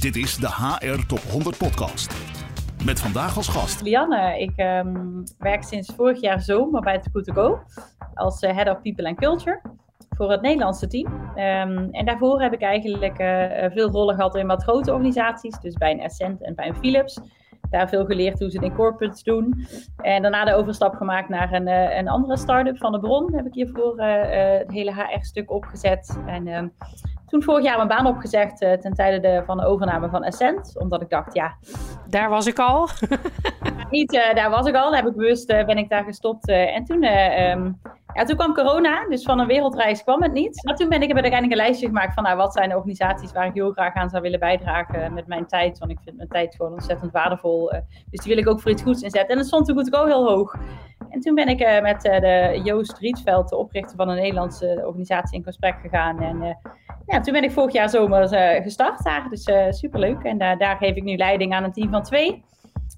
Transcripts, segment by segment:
Dit is de HR Top 100 Podcast. Met vandaag als gast. Lianne, ik um, werk sinds vorig jaar zomer bij To Go als uh, Head of People and Culture voor het Nederlandse team. Um, en daarvoor heb ik eigenlijk uh, veel rollen gehad in wat grote organisaties, dus bij een Ascent en bij een Philips. Daar veel geleerd hoe ze het in corporates doen. En daarna de overstap gemaakt naar een, uh, een andere start-up van de Bron. Heb ik hiervoor het hele HR-stuk opgezet. En uh, toen vorig jaar mijn baan opgezegd uh, ten tijde de, van de overname van Ascent. Omdat ik dacht, ja... Daar was ik al. niet, uh, daar was ik al. Heb ik bewust uh, ben ik daar gestopt. en toen, um, ja, toen kwam corona. Dus van een wereldreis kwam het niet. Maar toen ben ik, heb ik uiteindelijk een lijstje gemaakt van... Nou, wat zijn de organisaties waar ik heel graag aan zou willen bijdragen met mijn tijd. Want ik vind mijn tijd gewoon ontzettend waardevol. dus die wil ik ook voor iets goeds inzetten. En dat stond toen goed ook heel hoog. En toen ben ik met de Joost Rietveld, de oprichter van een Nederlandse organisatie, in gesprek gegaan. En ja, toen ben ik vorig jaar zomer gestart daar. Dus superleuk. En daar geef ik nu leiding aan een team van twee.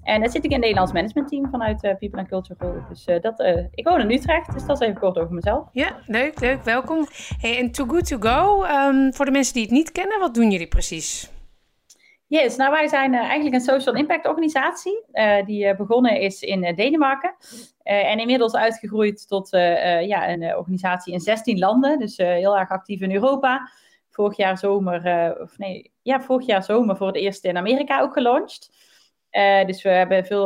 En dan zit ik in het Nederlands managementteam vanuit People and Culture Dus dat, ik woon in Utrecht, dus dat is even kort over mezelf. Ja, leuk, leuk. Welkom. Hey, en Too Good To Go, um, voor de mensen die het niet kennen, wat doen jullie precies? Yes, nou wij zijn eigenlijk een social impact organisatie die begonnen is in Denemarken en inmiddels uitgegroeid tot ja, een organisatie in 16 landen, dus heel erg actief in Europa. Vorig jaar zomer, of nee, ja, vorig jaar zomer voor het eerst in Amerika ook gelanceerd. dus we hebben veel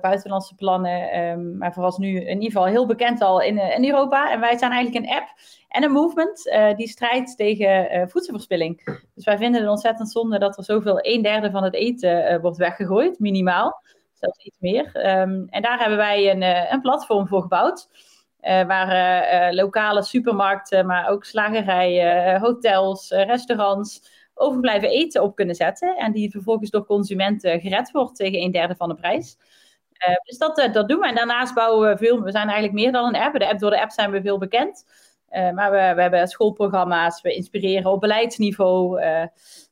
buitenlandse plannen, um, maar vooralsnu in ieder geval heel bekend al in, in Europa. En wij zijn eigenlijk een app en een movement die strijdt tegen voedselverspilling. Dus wij vinden het ontzettend zonde dat er zoveel een derde van het eten wordt weggegooid, minimaal. Zelfs iets meer. Um, en daar hebben wij een, een platform voor gebouwd. Waar lokale supermarkten, maar ook slagerijen, hotels, restaurants overblijven eten op kunnen zetten. En die vervolgens door consumenten gered wordt tegen een derde van de prijs. dus dat, dat doen we. En daarnaast bouwen we veel. We zijn eigenlijk meer dan een app. De app door de app zijn we veel bekend. Maar we, we, hebben schoolprogramma's, we inspireren op beleidsniveau.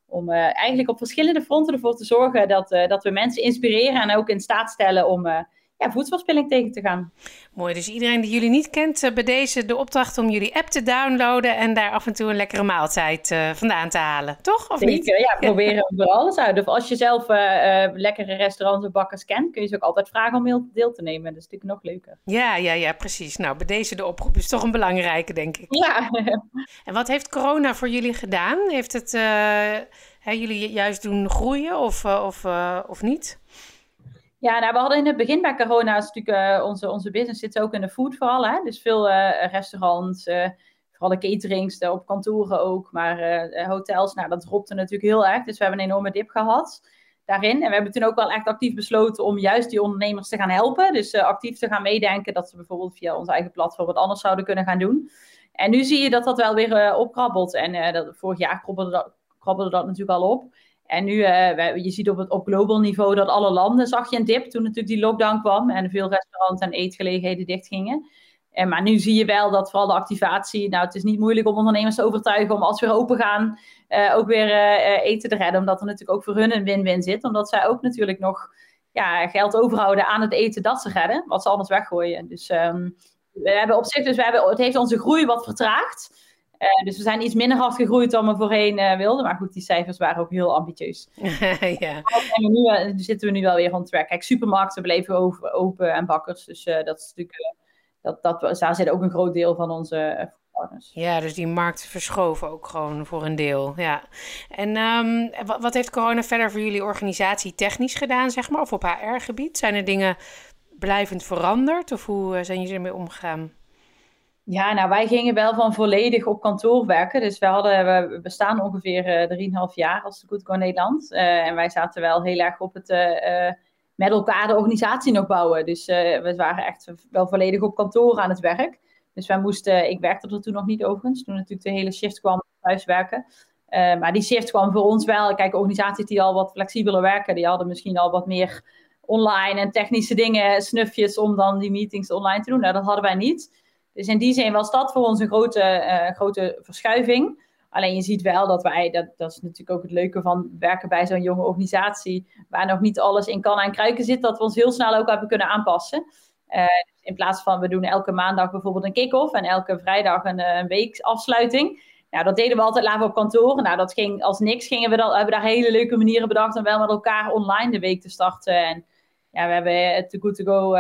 Om eigenlijk op verschillende fronten ervoor te zorgen dat, dat we mensen inspireren en ook in staat stellen om ja, voedselverspilling tegen te gaan. Mooi, dus iedereen die jullie niet kent, uh, bij deze de opdracht om jullie app te downloaden en daar af en toe een lekkere maaltijd uh, vandaan te halen, toch? Of Zeker, niet? ja, proberen we alles uit. Of als je zelf uh, lekkere restaurants of bakkers kent, kun je ze ook altijd vragen om deel te nemen. Dat is natuurlijk nog leuker. Ja, ja, ja, precies. Nou, bij deze de oproep is toch een belangrijke, denk ik. Ja. en wat heeft corona voor jullie gedaan? Heeft het hè, jullie juist doen groeien of, of, of niet? Ja, nou, we hadden in het begin bij corona, natuurlijk uh, onze, onze business zit ook in de food vooral. Hè? Dus veel uh, restaurants, uh, vooral de caterings, op kantoren ook, maar hotels, nou dat dropte natuurlijk heel erg. Dus we hebben een enorme dip gehad daarin. En we hebben toen ook wel echt actief besloten om juist die ondernemers te gaan helpen. Dus actief te gaan meedenken dat ze bijvoorbeeld via ons eigen platform wat anders zouden kunnen gaan doen. En nu zie je dat dat wel weer opkrabbelt. En dat, vorig jaar krabbelde dat, krabbelde dat natuurlijk al op. En nu, uh, je ziet op het op global niveau dat alle landen, zag je een dip toen natuurlijk die lockdown kwam en veel restaurants en eetgelegenheden dichtgingen. En, maar nu zie je wel dat vooral de activatie, nou het is niet moeilijk om ondernemers te overtuigen om als we weer open gaan uh, ook weer uh, eten te redden. Omdat er natuurlijk ook voor hun een win-win zit. Omdat zij ook natuurlijk nog ja, geld overhouden aan het eten dat ze redden, wat ze anders weggooien. Dus um, we hebben op zich, dus we hebben, het heeft onze groei wat vertraagd. Uh, dus we zijn iets minder hard gegroeid dan we voorheen uh, wilden. Maar goed, die cijfers waren ook heel ambitieus. ja. En nu uh, zitten we nu wel weer on track. Kijk, supermarkten bleven over, open en bakkers. Dus dat is natuurlijk, dat, dat, daar zit ook een groot deel van onze partners. Ja, dus die markt verschoven ook gewoon voor een deel. Ja. En um, wat, wat heeft corona verder voor jullie organisatie technisch gedaan, zeg maar? Of op HR-gebied? Zijn er dingen blijvend veranderd? Of hoe zijn jullie ermee omgegaan? Ja, nou wij gingen wel van volledig op kantoor werken. Dus we, hadden, we bestaan ongeveer uh, 3,5 jaar als de Good Go Nederland. Uh, en wij zaten wel heel erg op het uh, met elkaar de organisatie nog bouwen. Dus we waren echt wel volledig op kantoor aan het werk. Dus wij moesten, ik werkte er toen nog niet overigens, toen natuurlijk de hele shift kwam thuiswerken. maar die shift kwam voor ons wel. Kijk, organisaties die al wat flexibeler werken, die hadden misschien al wat meer online en technische dingen, snufjes om dan die meetings online te doen. Nou, dat hadden wij niet. Dus in die zin was dat voor ons een grote, uh, grote verschuiving. Alleen je ziet wel dat wij, dat, dat is natuurlijk ook het leuke van werken bij zo'n jonge organisatie, waar nog niet alles in kan en kruiken zit, dat we ons heel snel ook hebben kunnen aanpassen. Uh, in plaats van we doen elke maandag bijvoorbeeld een kick-off en elke vrijdag een, een weekafsluiting. Nou, dat deden we altijd laten op kantoor. Nou, dat ging als niks. Gingen we dan, hebben we daar hele leuke manieren bedacht om wel met elkaar online de week te starten. En ja, we hebben het Too Good To Go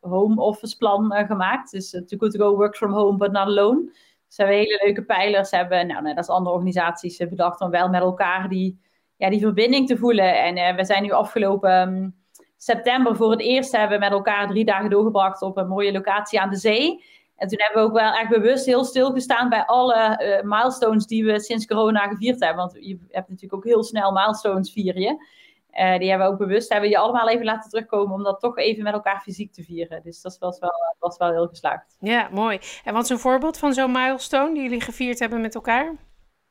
home office plan gemaakt. Dus Too Good To Go works from home, but not alone. Dus hebben hele leuke pijlers. Hebben, nou, net als andere organisaties bedacht om wel met elkaar die, ja, die verbinding te voelen. En we zijn nu afgelopen um, september voor het eerst hebben we met elkaar drie dagen doorgebracht op een mooie locatie aan de zee. En toen hebben we ook wel echt bewust heel stilgestaan bij alle milestones die we sinds corona gevierd hebben. Want je hebt natuurlijk ook heel snel milestones vieren je. Uh, die hebben we ook bewust, hebben je allemaal even laten terugkomen om dat toch even met elkaar fysiek te vieren. Dus dat was wel, was wel heel geslaagd. Ja, mooi. En wat is een voorbeeld van zo'n milestone die jullie gevierd hebben met elkaar?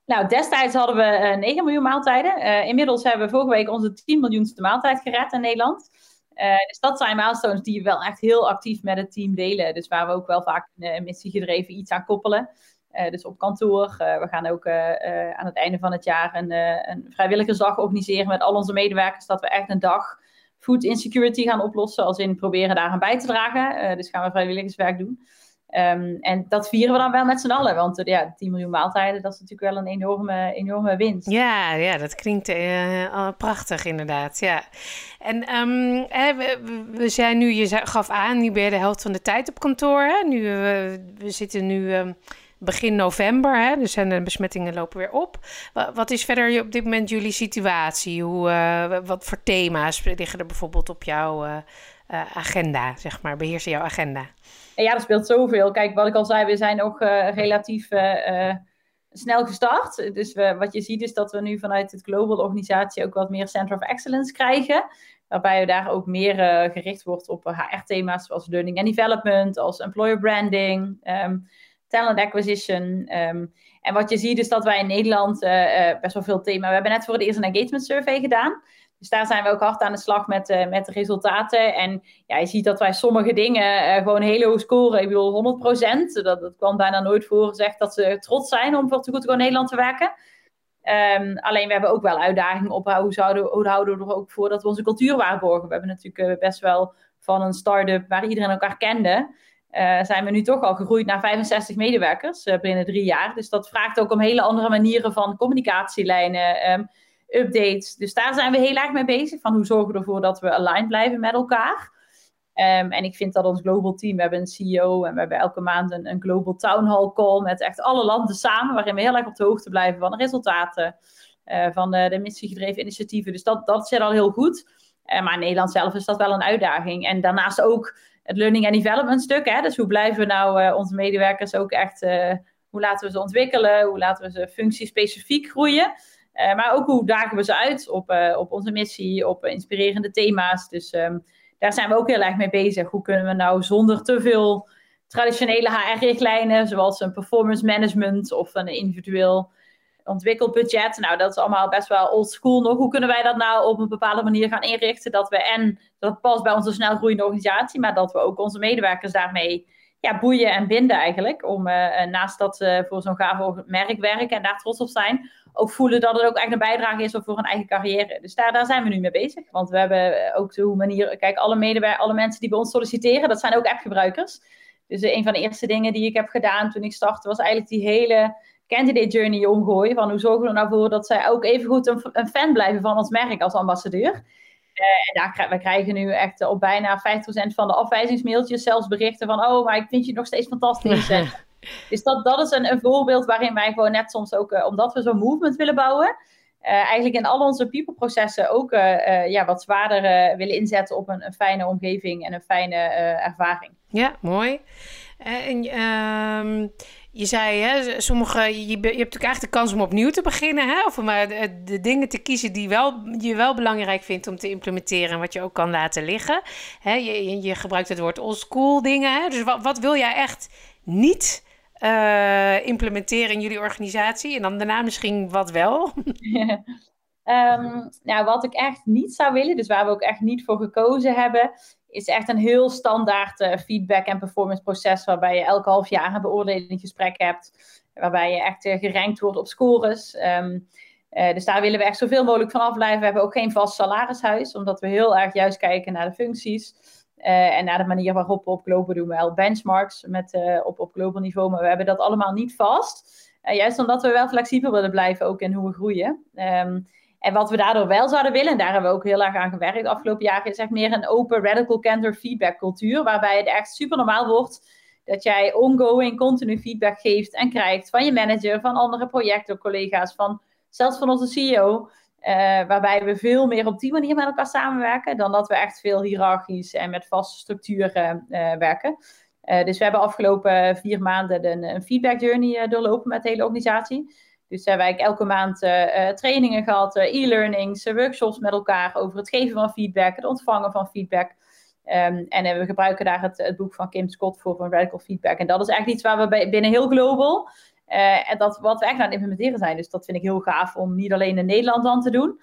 Nou, destijds hadden we uh, 9 miljoen maaltijden. Uh, inmiddels hebben we vorige week onze 10 miljoenste maaltijd gered in Nederland. Uh, dus dat zijn milestones die we wel echt heel actief met het team delen. Dus waar we ook wel vaak een, een missie gedreven iets aan koppelen. Uh, dus op kantoor. Uh, we gaan ook aan het einde van het jaar een, een, vrijwilligersdag organiseren met al onze medewerkers. Dat we echt een dag food insecurity gaan oplossen. Als in proberen daaraan bij te dragen. dus gaan we vrijwilligerswerk doen. Um, en dat vieren we dan wel met z'n allen. Want ja, 10 miljoen maaltijden, dat is natuurlijk wel een enorme, enorme winst. Ja, ja dat klinkt prachtig inderdaad. Ja. En um, hè, we, we, zijn nu, je gaf aan, nu ben je de helft van de tijd op kantoor. Hè? Nu, we zitten nu um, begin november, hè? dus de besmettingen lopen weer op. Wat, is verder op dit moment jullie situatie? Hoe, wat voor thema's liggen er bijvoorbeeld op jouw agenda, zeg maar, beheersen jouw agenda? En ja, er speelt zoveel. Kijk, wat ik al zei, we zijn nog relatief snel gestart. Dus we, wat je ziet is dat we nu vanuit het Global organisatie ook wat meer Center of Excellence krijgen. Waarbij we daar ook meer gericht wordt op HR-thema's zoals learning and development, als employer branding, um, talent acquisition. Um, en wat je ziet is dat wij in Nederland best wel veel thema's... We hebben net voor het eerst een engagement survey gedaan. Dus daar zijn we ook hard aan de slag met, uh, met de resultaten. En ja, je ziet dat wij sommige dingen gewoon heel hoog scoren. Ik bedoel, 100%. Dat, dat kwam bijna nooit voor gezegd dat ze trots zijn om voor Too Good To Go Nederland te werken. Um, alleen we hebben ook wel uitdagingen op hoe, zouden, hoe houden we er ook voor dat we onze cultuur waarborgen. We hebben natuurlijk best wel van een start-up waar iedereen elkaar kende. Zijn we nu toch al gegroeid naar 65 medewerkers binnen drie jaar. Dus dat vraagt ook om hele andere manieren van communicatielijnen. Um, updates. Dus daar zijn we heel erg mee bezig. Van hoe zorgen we ervoor dat we aligned blijven met elkaar. Um, en ik vind dat ons global team, we hebben een CEO en we hebben elke maand een, een global town hall call met echt alle landen samen, waarin we heel erg op de hoogte blijven van de resultaten, uh, van de, de missiegedreven initiatieven. Dus dat, dat zit al heel goed. Maar in Nederland zelf is dat wel een uitdaging. En daarnaast ook het learning and development stuk. Hè? Dus hoe blijven we nou uh, onze medewerkers ook echt, hoe laten we ze ontwikkelen, hoe laten we ze functiespecifiek groeien. Uh, maar ook hoe dagen we ze uit op, op onze missie, op inspirerende thema's. Dus um, daar zijn we ook heel erg mee bezig. Hoe kunnen we nou zonder te veel traditionele HR-richtlijnen, zoals een performance management of een individueel ontwikkeld budget. Nou, dat is allemaal best wel old school nog. Hoe kunnen wij dat nou op een bepaalde manier gaan inrichten? Dat we en dat past bij onze snel groeiende organisatie, maar dat we ook onze medewerkers daarmee ja, boeien en binden eigenlijk. Om uh, naast dat ze voor zo'n gaaf merk werken en daar trots op zijn, ook voelen dat het ook echt een bijdrage is voor een eigen carrière. Dus daar, daar zijn we nu mee bezig. Want we hebben ook de manier, kijk, alle medewerkers, alle mensen die bij ons solliciteren, dat zijn ook appgebruikers. Dus een van de eerste dingen die ik heb gedaan toen ik startte, was eigenlijk die hele candidate journey omgooien. Van hoe zorgen we er nou voor dat zij ook even goed een, een fan blijven van ons merk als ambassadeur. Uh, en daar, we krijgen nu echt op bijna 50% van de afwijzingsmailtjes zelfs berichten van... oh, maar ik vind je nog steeds fantastisch. dus dat, dat is een, een, voorbeeld waarin wij gewoon net soms ook... Uh, omdat we zo'n movement willen bouwen... Uh, eigenlijk in al onze people-processen ook ja, wat zwaarder willen inzetten op een, een, fijne omgeving en een fijne ervaring. Ja, mooi. En ehm, je zei, hè, sommige, je, je hebt natuurlijk eigenlijk de kans om opnieuw te beginnen. Hè? Of maar de, de, dingen te kiezen die wel, je wel belangrijk vindt om te implementeren. En wat je ook kan laten liggen. Hè? Je, je gebruikt het woord oldschool dingen. Hè? Dus wat, wat wil jij echt niet uh, implementeren in jullie organisatie? En dan daarna misschien wat wel? um, nou, wat ik echt niet zou willen, dus waar we ook echt niet voor gekozen hebben, is echt een heel standaard uh, feedback- en performance proces waarbij je elke half jaar een beoordelingsgesprek hebt, waarbij je echt uh, gerankt wordt op scores. Um, uh, dus daar willen we echt zoveel mogelijk van afblijven. We hebben ook geen vast salarishuis, omdat we heel erg juist kijken naar de functies en naar de manier waarop we op global doen. We wel benchmarks met, op, op global niveau, maar we hebben dat allemaal niet vast. juist omdat we wel flexibel willen blijven, ook in hoe we groeien. Um, en wat we daardoor wel zouden willen, en daar hebben we ook heel erg aan gewerkt de afgelopen jaren, is echt meer een open radical candor feedback cultuur, waarbij het echt super normaal wordt dat jij ongoing continu feedback geeft en krijgt van je manager, van andere projecten, collega's, van zelfs van onze CEO. Uh, waarbij we veel meer op die manier met elkaar samenwerken dan dat we echt veel hiërarchisch en met vaste structuren uh, werken. Uh, dus we hebben afgelopen vier maanden een, een feedback journey doorlopen met de hele organisatie. Dus hebben wij elke maand trainingen gehad, e-learnings, workshops met elkaar over het geven van feedback, het ontvangen van feedback. Um, en we gebruiken daar het, boek van Kim Scott voor van Radical Feedback. En dat is eigenlijk iets waar we bij, binnen heel global uh, en dat wat we echt aan implementeren zijn. Dus dat vind ik heel gaaf om niet alleen in Nederland dan te doen.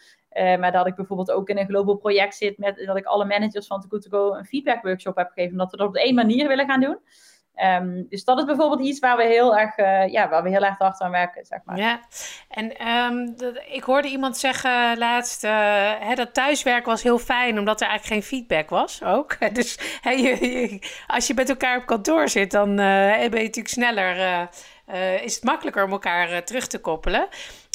Maar dat ik bijvoorbeeld ook in een global project zit met dat ik alle managers van Too Good To Go een feedback workshop heb gegeven. Omdat we dat op één manier willen gaan doen. Um, dus dat is bijvoorbeeld iets waar we heel erg, uh, ja, waar we heel erg hard aan werken, zeg maar. Ja, en um, dat, ik hoorde iemand zeggen laatst, uh, hè, dat thuiswerken was heel fijn, omdat er eigenlijk geen feedback was ook. Dus hè, je, je, als je met elkaar op kantoor zit, dan uh, ben je natuurlijk sneller is het makkelijker om elkaar terug te koppelen.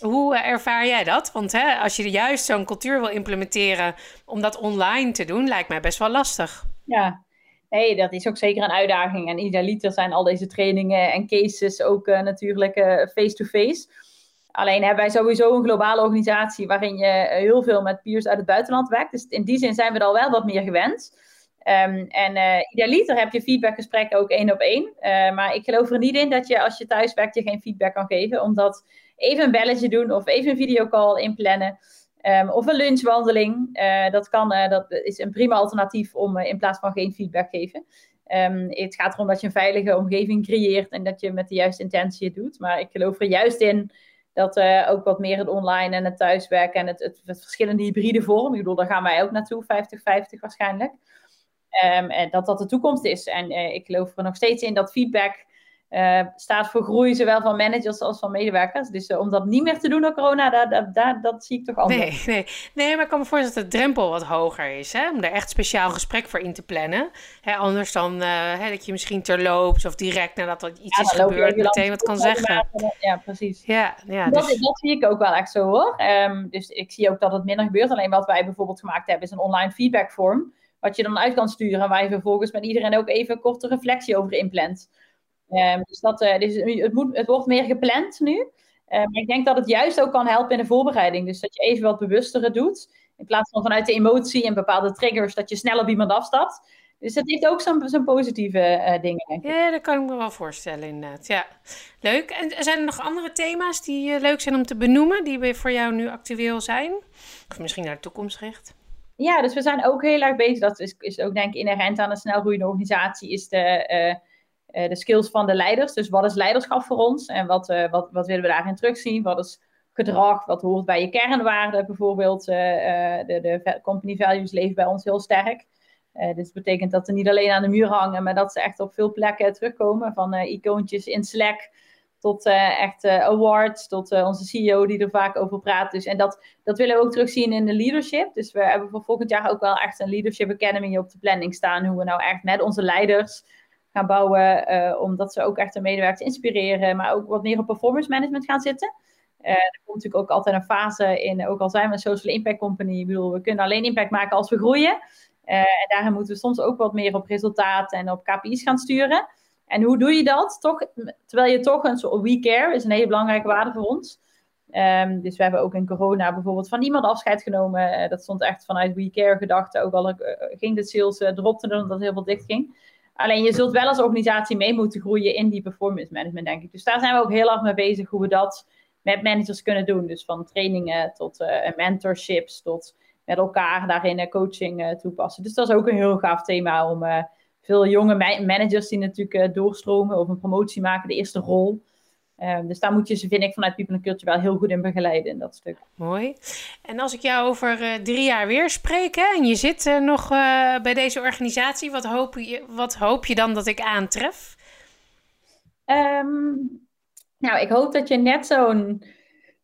Hoe ervaar jij dat? Want hè, als je juist zo'n cultuur wil implementeren om dat online te doen, lijkt mij best wel lastig. Ja, nee, dat is ook zeker een uitdaging. En idealiter zijn al deze trainingen en cases ook natuurlijk face-to-face. Alleen hebben wij sowieso een globale organisatie waarin je heel veel met peers uit het buitenland werkt. Dus in die zin zijn we er al wel wat meer gewend. Um, en uh, idealiter heb je feedbackgesprekken ook één op één. Maar ik geloof er niet in dat je als je thuis werkt je geen feedback kan geven. Omdat even een belletje doen of even een videocall inplannen. Um, of een lunchwandeling. Uh, dat, kan, dat is een prima alternatief om in plaats van geen feedback geven. Um, het gaat erom dat je een veilige omgeving creëert en dat je met de juiste intentie het doet. Maar ik geloof er juist in dat ook wat meer het online en het thuiswerken en het, het, verschillende hybride vorm. Ik bedoel, daar gaan wij ook naartoe, 50-50 waarschijnlijk. Um, en dat dat de toekomst is. En ik geloof er nog steeds in dat feedback uh, staat voor groei, zowel van managers als van medewerkers. Dus uh, om dat niet meer te doen door corona, dat, zie ik toch anders. Nee, nee. nee, maar ik kan me voorstellen dat de drempel wat hoger is. Hè? Om daar echt speciaal gesprek voor in te plannen. Hè, anders dan hè, dat je misschien terloops of direct nadat er iets ja, is gebeurd, meteen wat kan zeggen. Ja, precies. Ja, ja, dat, dus... dat zie ik ook wel echt zo hoor. Um, dus ik zie ook dat het minder gebeurt. Alleen wat wij bijvoorbeeld gemaakt hebben, is een online feedback vorm wat je dan uit kan sturen. Waar je vervolgens met iedereen ook even een korte reflectie over inplant. Um, dus dat, uh, dus het, moet, het wordt meer gepland nu. Uh, maar ik denk dat het juist ook kan helpen in de voorbereiding. Dus dat je even wat bewuster doet. In plaats van vanuit de emotie en bepaalde triggers dat je sneller op iemand afstapt. Dus het heeft ook zo'n positieve uh, dingen. Ja, dat kan ik me wel voorstellen inderdaad. Ja, leuk. En zijn er nog andere thema's die leuk zijn om te benoemen, die voor jou nu actueel zijn? Of misschien naar de toekomst gericht? Ja, dus we zijn ook heel erg bezig. Dat is, is ook denk ik inherent aan een snelgroeiende organisatie. Is de, uh, de skills van de leiders. Dus wat is leiderschap voor ons? En wat, uh, wat, wat willen we daarin terugzien? Wat is gedrag? Wat hoort bij je kernwaarden bijvoorbeeld? de, de company values leven bij ons heel sterk. Uh, dus dat betekent dat ze niet alleen aan de muur hangen, maar dat ze echt op veel plekken terugkomen. Van icoontjes in Slack tot echt awards, tot onze CEO die er vaak over praat. Dus, en dat, dat willen we ook terugzien in de leadership. Dus we hebben voor volgend jaar ook wel echt een Leadership Academy op de planning staan. Hoe we nou echt met onze leiders gaan bouwen, omdat ze ook echt de medewerkers inspireren, maar ook wat meer op performance management gaan zitten. er komt natuurlijk ook altijd een fase in, ook al zijn we een social impact company, ik bedoel, we kunnen alleen impact maken als we groeien. en daarin moeten we soms ook wat meer op resultaten en op KPI's gaan sturen. En hoe doe je dat? Toch, terwijl je toch een soort we care is een hele belangrijke waarde voor ons. Um, dus we hebben ook in corona bijvoorbeeld van niemand afscheid genomen. Uh, dat stond echt vanuit we care gedachte. Ook al uh, ging de sales uh, dropte omdat heel veel dicht ging. Alleen je zult wel als organisatie mee moeten groeien in die performance management, denk ik. Dus daar zijn we ook heel erg mee bezig hoe we dat met managers kunnen doen. Dus van trainingen tot mentorships, tot met elkaar daarin coaching toepassen. Dus dat is ook een heel gaaf thema om veel jonge managers die natuurlijk doorstromen of een promotie maken, de eerste rol. Uh, dus daar moet je ze, vind ik, vanuit People and Culture wel heel goed in begeleiden in dat stuk. Mooi. En als ik jou over uh, drie jaar weer spreek hè, en je zit uh, nog bij deze organisatie, wat hoop, je, wat hoop je dan dat ik aantref? Um, nou, ik hoop dat je net zo'n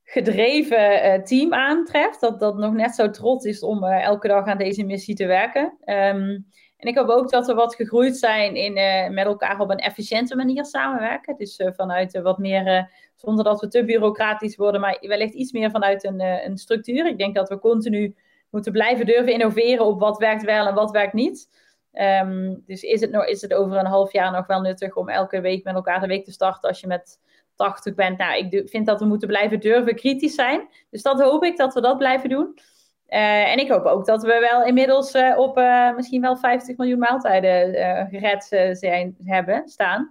gedreven team aantreft. Dat dat nog net zo trots is om elke dag aan deze missie te werken. Um, En ik hoop ook dat we wat gegroeid zijn in met elkaar op een efficiënte manier samenwerken. Dus vanuit wat meer, zonder dat we te bureaucratisch worden, maar wellicht iets meer vanuit een, een structuur. Ik denk dat we continu moeten blijven durven innoveren op wat werkt wel en wat werkt niet. Ehm, dus is het, nog, is het over een half jaar nog wel nuttig om elke week met elkaar de week te starten als je met 80 bent? Nou, ik vind dat we moeten blijven durven kritisch zijn. Dus dat hoop ik dat we dat blijven doen. Uh, en ik hoop ook dat we wel inmiddels uh, op uh, misschien wel 50 miljoen maaltijden gered zijn, hebben staan.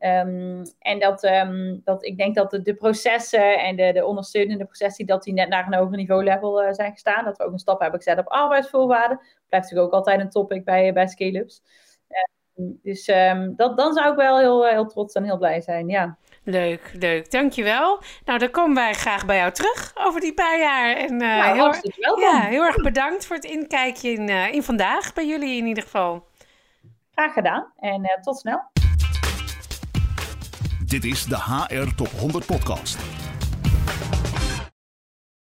Um, en dat, um, dat ik denk dat de, processen en de, de, ondersteunende processen, dat die net naar een hoger niveau level zijn gestaan. Dat we ook een stap hebben gezet op arbeidsvoorwaarden. Blijft natuurlijk ook altijd een topic bij, bij scale-ups. Uh, dus dat, dan zou ik wel heel, heel trots en heel blij zijn, ja. Leuk, leuk. Dankjewel. Nou, dan komen wij graag bij jou terug over die paar jaar. En, uh, nou, heel, welkom. Ja, heel erg bedankt voor het inkijkje in, in vandaag bij jullie in ieder geval. Graag gedaan en tot snel. Dit is de HR Top 100 Podcast.